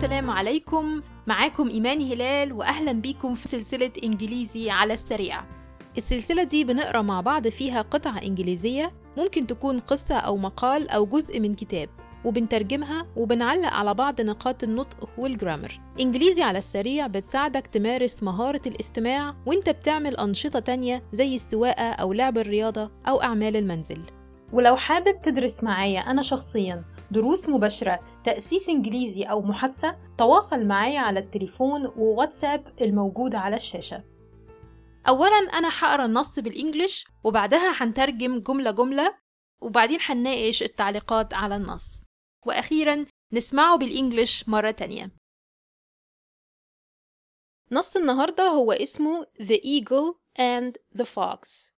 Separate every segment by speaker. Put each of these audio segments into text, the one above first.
Speaker 1: السلام عليكم. معاكم إيمان هلال وأهلا بيكم في سلسلة إنجليزي على السريع. السلسلة دي بنقرأ مع بعض فيها قطعة إنجليزية ممكن تكون قصة أو مقال أو جزء من كتاب وبنترجمها وبنعلق على بعض نقاط النطق والجرامر. إنجليزي على السريع بتساعدك تمارس مهارة الاستماع وإنت بتعمل أنشطة تانية زي السواقة أو لعب الرياضة أو أعمال المنزل. ولو حابب تدرس معايا أنا شخصياً دروس مباشرة تأسيس إنجليزي أو محادثة تواصل معايا على التليفون وواتساب الموجود على الشاشة. أولاً أنا هقرأ النص بالإنجليش وبعدها هنترجم جملة جملة وبعدين هنناقش التعليقات على النص. وأخيراً نسمعه بالإنجليش مرة تانية. نص النهاردة هو اسمه The Eagle and the Fox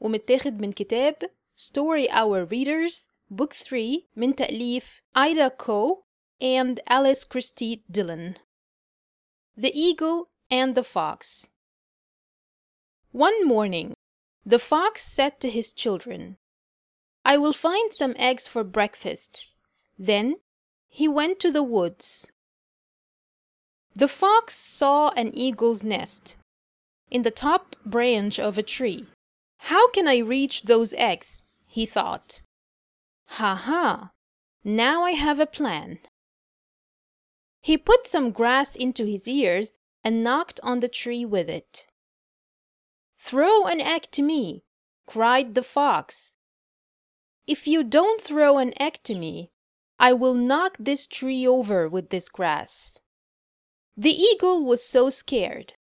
Speaker 1: ومتاخد من كتاب Story Hour Readers Book 3 من تأليف Ida Ko and Alice Christie Dillon. The Eagle and the Fox. One morning, the fox said to his children, I will find some eggs for breakfast. Then he went to the woods. The fox saw an eagle's nest in the top branch of a tree. How can I reach those eggs? he thought. Ha ha! Now I have a plan. He put some grass into his ears and knocked on the tree with it. Throw an egg to me, cried the fox. If you don't throw an egg to me, I will knock this tree over with this grass. The eagle was so scared,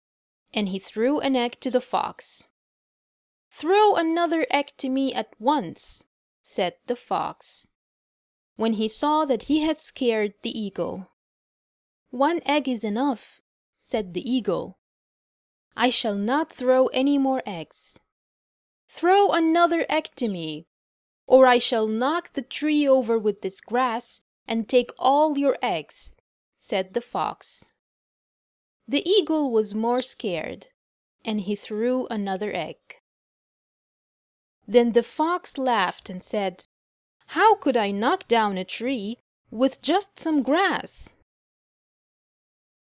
Speaker 1: and he threw an egg to the fox. Throw another egg to me at once, said the fox, when he saw that he had scared the eagle. One egg is enough, said the eagle. I shall not throw any more eggs. Throw another egg to me, or I shall knock the tree over with this grass and take all your eggs, said the fox. The eagle was more scared, and he threw another egg. Then the fox laughed and said, How could I knock down a tree with just some grass?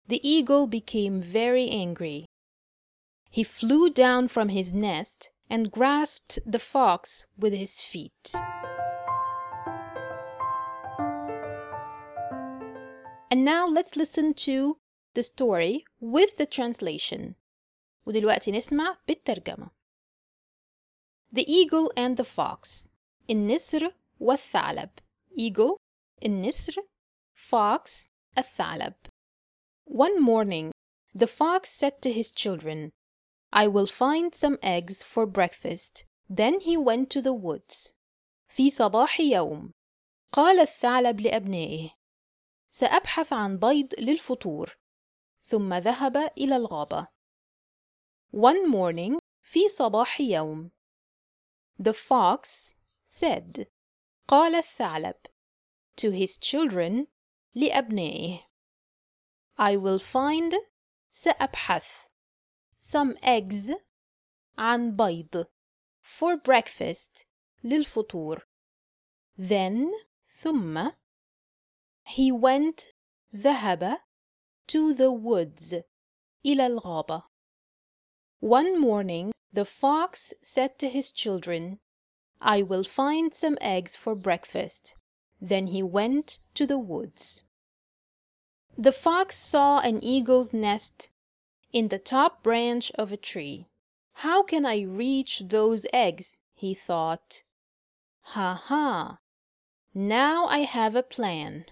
Speaker 1: The eagle became very angry. He flew down from his nest and grasped the fox with his feet. And now let's listen to the story with the translation. ودلوقتي نسمع بالترجمة. The Eagle and the Fox النسر والثعلب Eagle النسر Fox الثعلب One morning, the fox said to his children, I will find some eggs for breakfast. Then he went to the woods. في صباح يوم قال الثعلب لأبنائه سأبحث عن بيض للفطور ثم ذهب إلى الغابة One morning في صباح يوم The fox said قال الثعلب to his children لأبنائه I will find سأبحث some eggs عن بيض for breakfast للفطور then ثم he went ذهب to the woods إلى الغابة One morning the fox said to his children, I will find some eggs for breakfast. Then he went to the woods. The fox saw an eagle's nest in the top branch of a tree. How can I reach those eggs? he thought. Ha ha! Now I have a plan.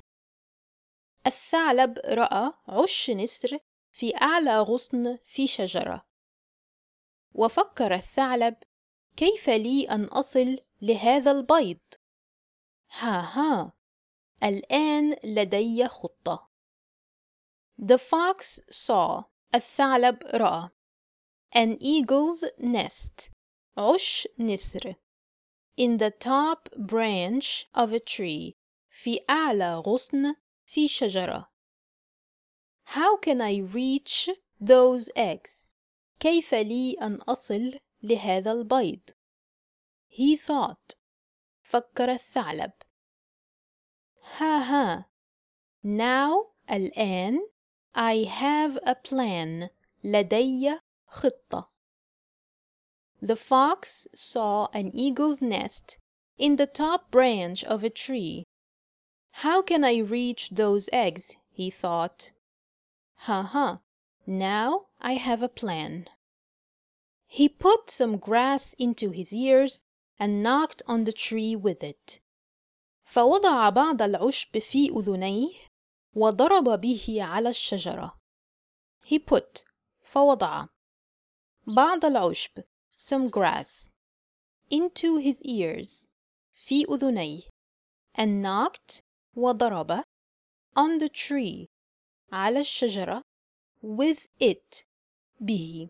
Speaker 1: الثعلب رأى عش نسر في أعلى غصن في شجرة. وفكر الثعلب كيف لي أن أصل لهذا البيض؟ ها ها الآن لدي خطة. The fox saw الثعلب رأى an eagle's nest عش نسر in the top branch of a tree في أعلى غصن في شجرة. How can I reach those eggs? كيف لي أن أصل لهذا البيض؟ He thought. فكر الثعلب. ها ها. Now الآن I have a plan لدي خطة The fox saw an eagle's nest in the top branch of a tree. How can I reach those eggs? he thought. Ha ha, now I have a plan. He put some grass into his ears and knocked on the tree with it. فوضع بعض العشب في أذنيه وضرب به على الشجرة. He put فوضع بعض العشب some grass into his ears في أذنيه and knocked وضرب on the tree على الشجرة with it به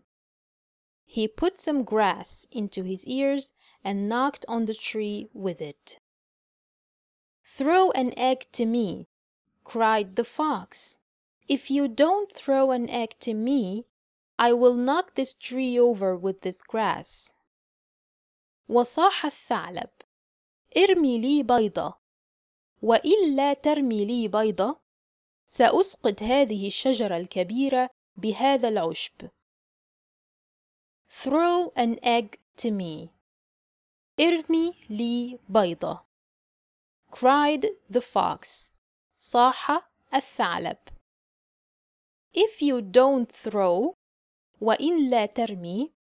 Speaker 1: He put some grass into his ears and knocked on the tree with it. Throw an egg to me, cried the fox. If you don't throw an egg to me, I will knock this tree over with this grass. وصاح الثعلب ارمي لي بيضة وإلا ترمي لي بيضة سأسقط هذه الشجرة الكبيرة بهذا العشب Throw an egg to me ارمي لي بيضة cried the fox صاح الثعلب If you don't throw وإن لا ترمي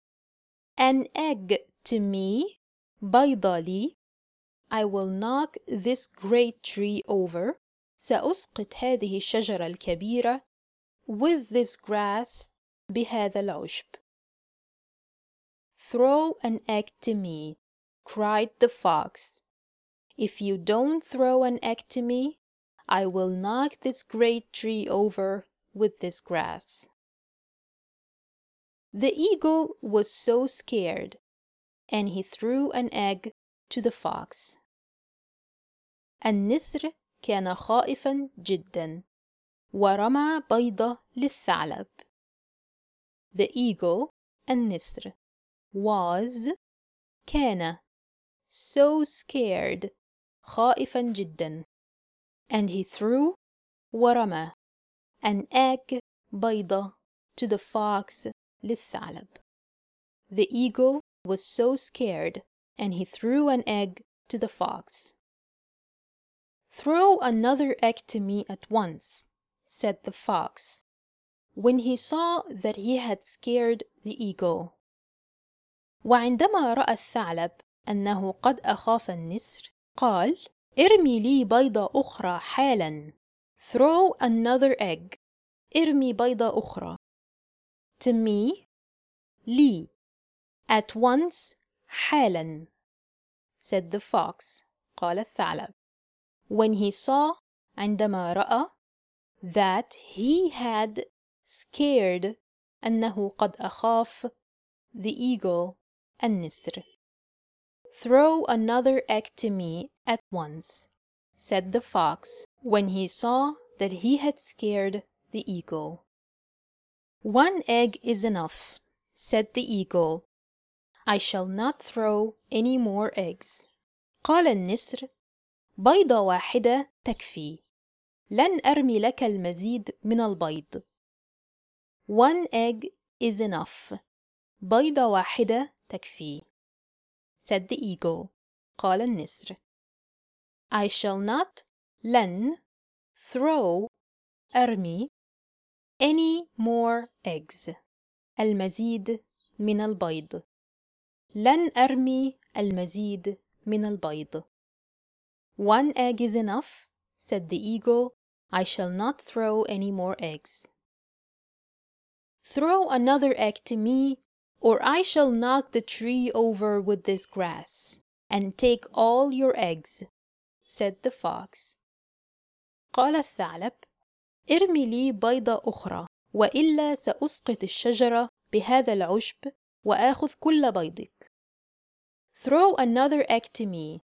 Speaker 1: an egg to me بيضة لي I will knock this great tree over سأسقط هذه الشجرة الكبيرة with this grass بهذا العشب Throw an egg to me cried the fox If you don't throw an egg to me I will knock this great tree over with this grass The eagle was so scared and he threw an egg to the fox. النسر كان خائفا جدا ورمى بيضة للثعلب. The eagle النسر was كان so scared خائفا جدا and he threw ورمى an egg بيضة to the fox للثعلب. The eagle was so scared and he threw an egg to the fox. Throw another egg to me at once, said the fox, when he saw that he had scared the eagle. وعندما رأى الثعلب أنه قد أخاف النسر قال ارمي لي بيضة أخرى حالا Throw another egg ارمي بيضة أخرى To me لي At once حالا said the fox قال الثعلب when he saw عندما رأى that he had scared أنه قد أخاف the eagle النسر Throw another egg to me at once, said the fox when he saw that he had scared the eagle. One egg is enough, said the eagle. I shall not throw any more eggs. قال النسر بيضة واحدة تكفي. لن أرمي لك المزيد من البيض. One egg is enough. بيضة واحدة تكفي. Said the eagle. قال النسر. I shall not لن throw أرمي any more eggs. المزيد من البيض. لن أرمي المزيد من البيض. One egg is enough, said the eagle. I shall not throw any more eggs. Throw another egg to me, or I shall knock the tree over with this grass, and take all your eggs, said the fox. قال الثعلب: ارمي لي بيضة أخرى، وإلا سأسقط الشجرة بهذا العشب وآخذ كل بيضك. Throw another egg to me,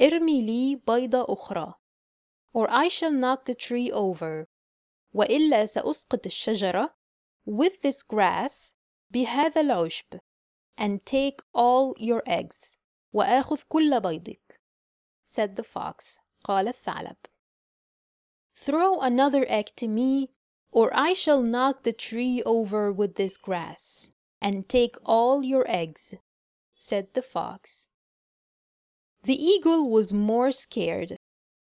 Speaker 1: ارمي لي بيضة أخرى or I shall knock the tree over وإلا سأسقط الشجرة with this grass بهذا العشب and take all your eggs وآخذ كل بيضك said the fox قال الثعلب Throw another egg to me, or I shall knock the tree over with this grass and take all your eggs, said the fox. The eagle was more scared,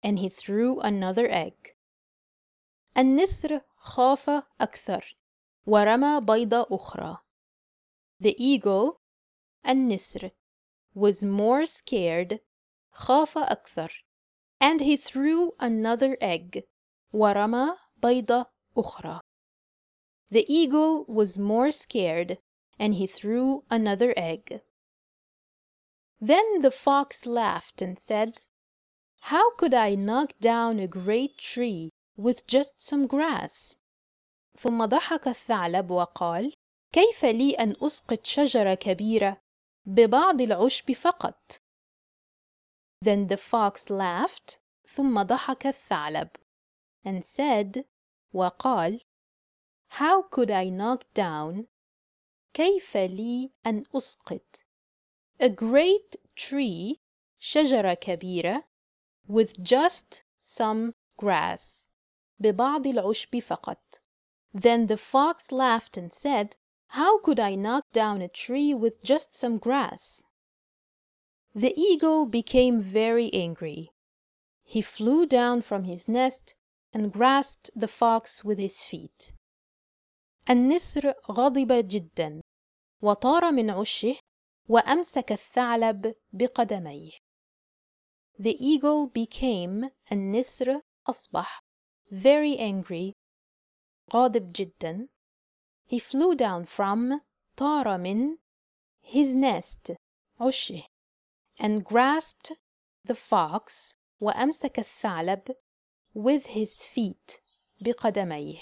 Speaker 1: and he threw another egg. النسر خاف أكثر ورمى بيضة أخرى. The eagle النسر was more scared خاف أكثر and he threw another egg ورمى بيضة أخرى. The eagle was more scared and he threw another egg. Then the fox laughed and said, How could I knock down a great tree with just some grass? ثم ضحك الثعلب وقال كيف لي أن أسقط شجرة كبيرة ببعض العشب فقط؟ Then the fox laughed ثم ضحك الثعلب and said وقال How could I knock down كيف لي أن أسقط a great tree شجرة كبيرة with just some grass ببعض العشب فقط Then the fox laughed and said, How could I knock down a tree with just some grass? The eagle became very angry. He flew down from his nest and grasped the fox with his feet. النسر غضب جدا وطار من عشه وأمسك الثعلب بقدميه. The eagle became النسر أصبح very angry غاضب جدا he flew down from طار من his nest عشه and grasped the fox وأمسك الثعلب with his feet بقدميه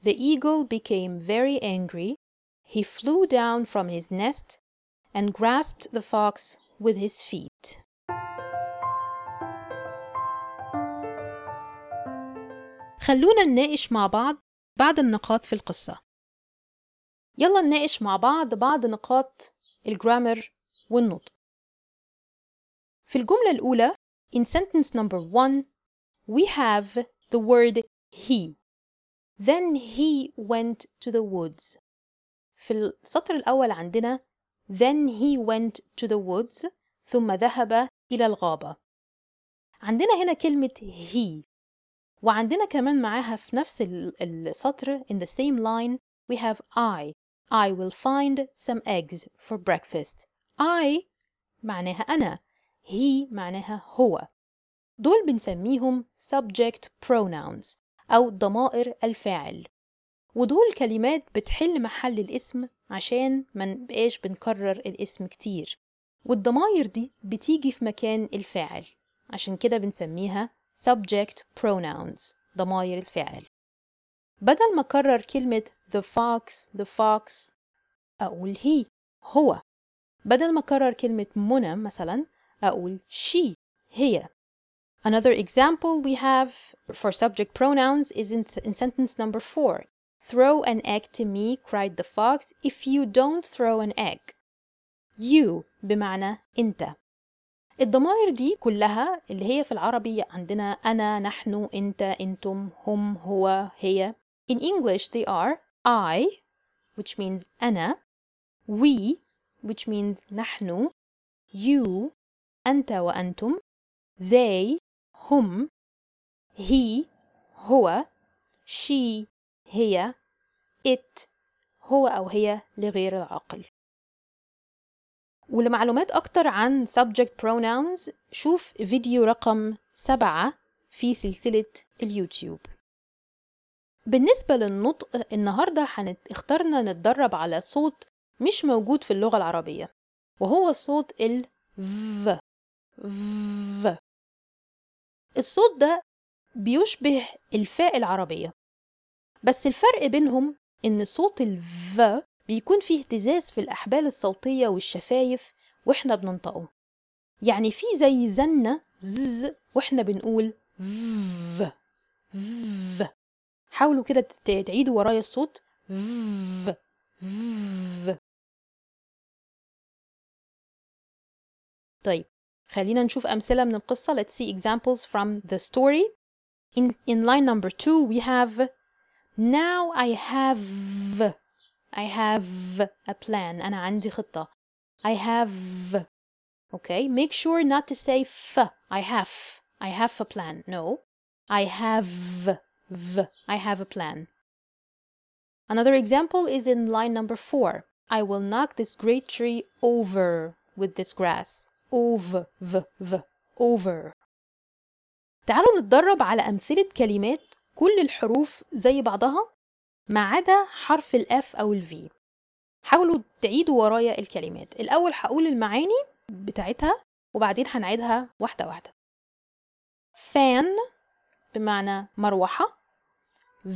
Speaker 1: The eagle became very angry. He flew down from his nest and grasped the fox with his feet. خلونا نناقش مع بعض بعض النقاط في القصة يلا نناقش مع بعض بعض نقاط الجرامر والنطق في الجملة الأولى in sentence number one we have the word he then he went to the woods في السطر الأول عندنا then he went to the woods ثم ذهب إلى الغابة. عندنا هنا كلمة he. وعندنا كمان معاها في نفس السطر in the same line we have I. I will find some eggs for breakfast. I معناها أنا. He معناها هو. دول بنسميهم subject pronouns أو ضمائر الفاعل. ودول كلمات بتحل محل الاسم عشان ما نبقاش بنكرر الاسم كتير. والضمائر دي بتيجي في مكان الفاعل عشان كده بنسميها subject pronouns ضمائر الفاعل. بدل ما أكرر كلمة the fox the fox أقول he هو. بدل ما أكرر كلمة منى مثلا أقول she هي. Another example we have for subject pronouns is in, in sentence number four. Throw an egg to me, cried the fox, if you don't throw an egg. You بمعنى أنت. الضمائر دي كلها اللي هي في العربي عندنا أنا، نحن، أنت، أنتم، هم، هو، هي. In English they are I, which means أنا, we, which means نحن, you, أنت وأنتم, they, هم, he, هو, she, هي, it, هو أو هي لغير العاقل. ولمعلومات أكتر عن subject pronouns شوف فيديو رقم سبعة في سلسلة اليوتيوب. بالنسبة للنطق النهاردة هنت... اخترنا نتدرب على صوت مش موجود في اللغة العربية وهو صوت ال v. الصوت ده بيشبه الفاء العربية. بس الفرق بينهم إن صوت ال v بيكون فيه اهتزاز في الأحبال الصوتية والشفايف وإحنا بننطقه. يعني في زي زنة زز وإحنا بنقول v. V. حاولوا كده تعيدوا ورايا الصوت. V. V. طيب خلينا نشوف أمثلة من القصة. Let's see examples from the story. In, in line number two, we have now I have I have a plan أنا عندي خطة I have okay make sure not to say f I have I have a plan no I have v I have a plan Another example is in line number four. I will knock this great tree over with this grass. Over, v, v, over. تعالوا نتدرب على أمثلة كلمات كل الحروف زي بعضها ما عدا حرف الأف أو الفي. حاولوا تعيدوا ورايا الكلمات. الأول هقول المعاني بتاعتها وبعدين هنعيدها واحدة واحدة. فان بمعنى مروحة.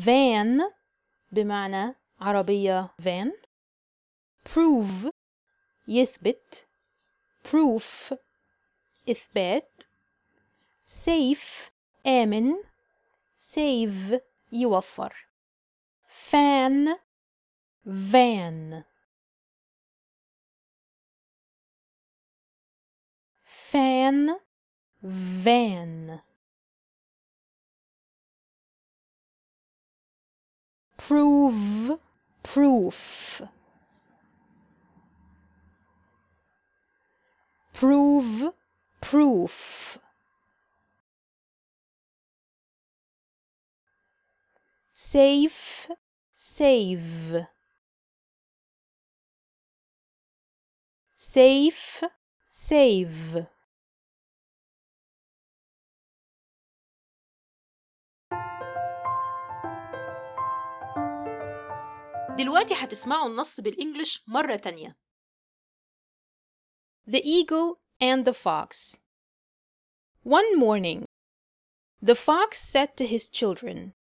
Speaker 1: فان بمعنى عربية van prove يثبت proof إثبات safe آمن save يوفر fan van fan van prove proof prove proof safe save safe save دلوقتي هتسمعوا النص بالإنجلش مرة تانية. The Eagle and the Fox One morning, the fox said to his children,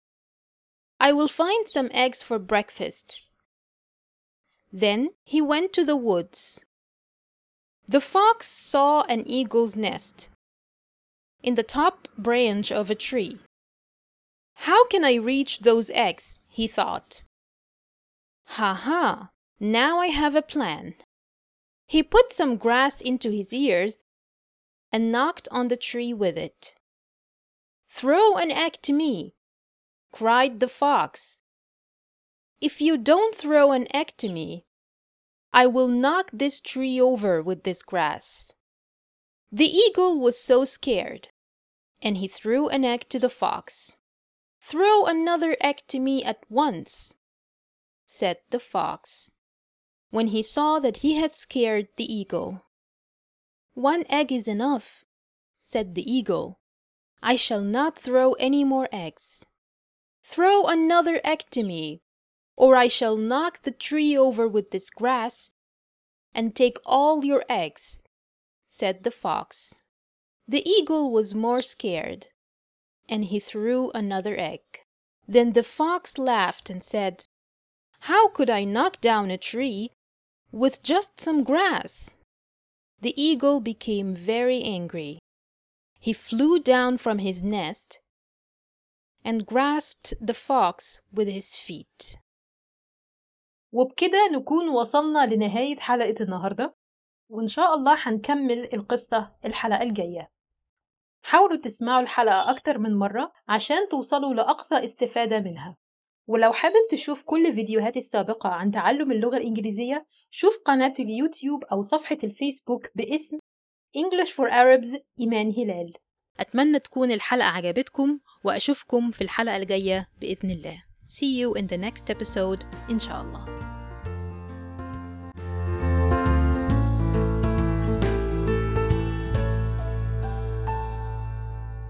Speaker 1: I will find some eggs for breakfast. Then he went to the woods. The fox saw an eagle's nest in the top branch of a tree. How can I reach those eggs? he thought. Ha ha! Now I have a plan. He put some grass into his ears and knocked on the tree with it. Throw an egg to me, cried the fox. If you don't throw an egg to me, I will knock this tree over with this grass. The eagle was so scared, and he threw an egg to the fox. Throw another egg to me at once, said the fox, when he saw that he had scared the eagle. One egg is enough, said the eagle. I shall not throw any more eggs. Throw another egg to me, or I shall knock the tree over with this grass and take all your eggs, said the fox. The eagle was more scared, and he threw another egg. Then the fox laughed and said, How could I knock down a tree with just some grass? The eagle became very angry. He flew down from his nest and grasped the fox with his feet.
Speaker 2: وبكده نكون وصلنا لنهاية حلقة النهاردة وإن شاء الله هنكمل القصة الحلقة الجاية. حاولوا تسمعوا الحلقة أكتر من مرة عشان توصلوا لأقصى استفادة منها. ولو حابب تشوف كل فيديوهاتي السابقة عن تعلم اللغة الإنجليزية شوف قناة اليوتيوب أو صفحة الفيسبوك باسم English for Arabs إيمان هلال
Speaker 1: أتمنى تكون الحلقة عجبتكم وأشوفكم في الحلقة الجاية بإذن الله. See you in the next episode إن شاء الله.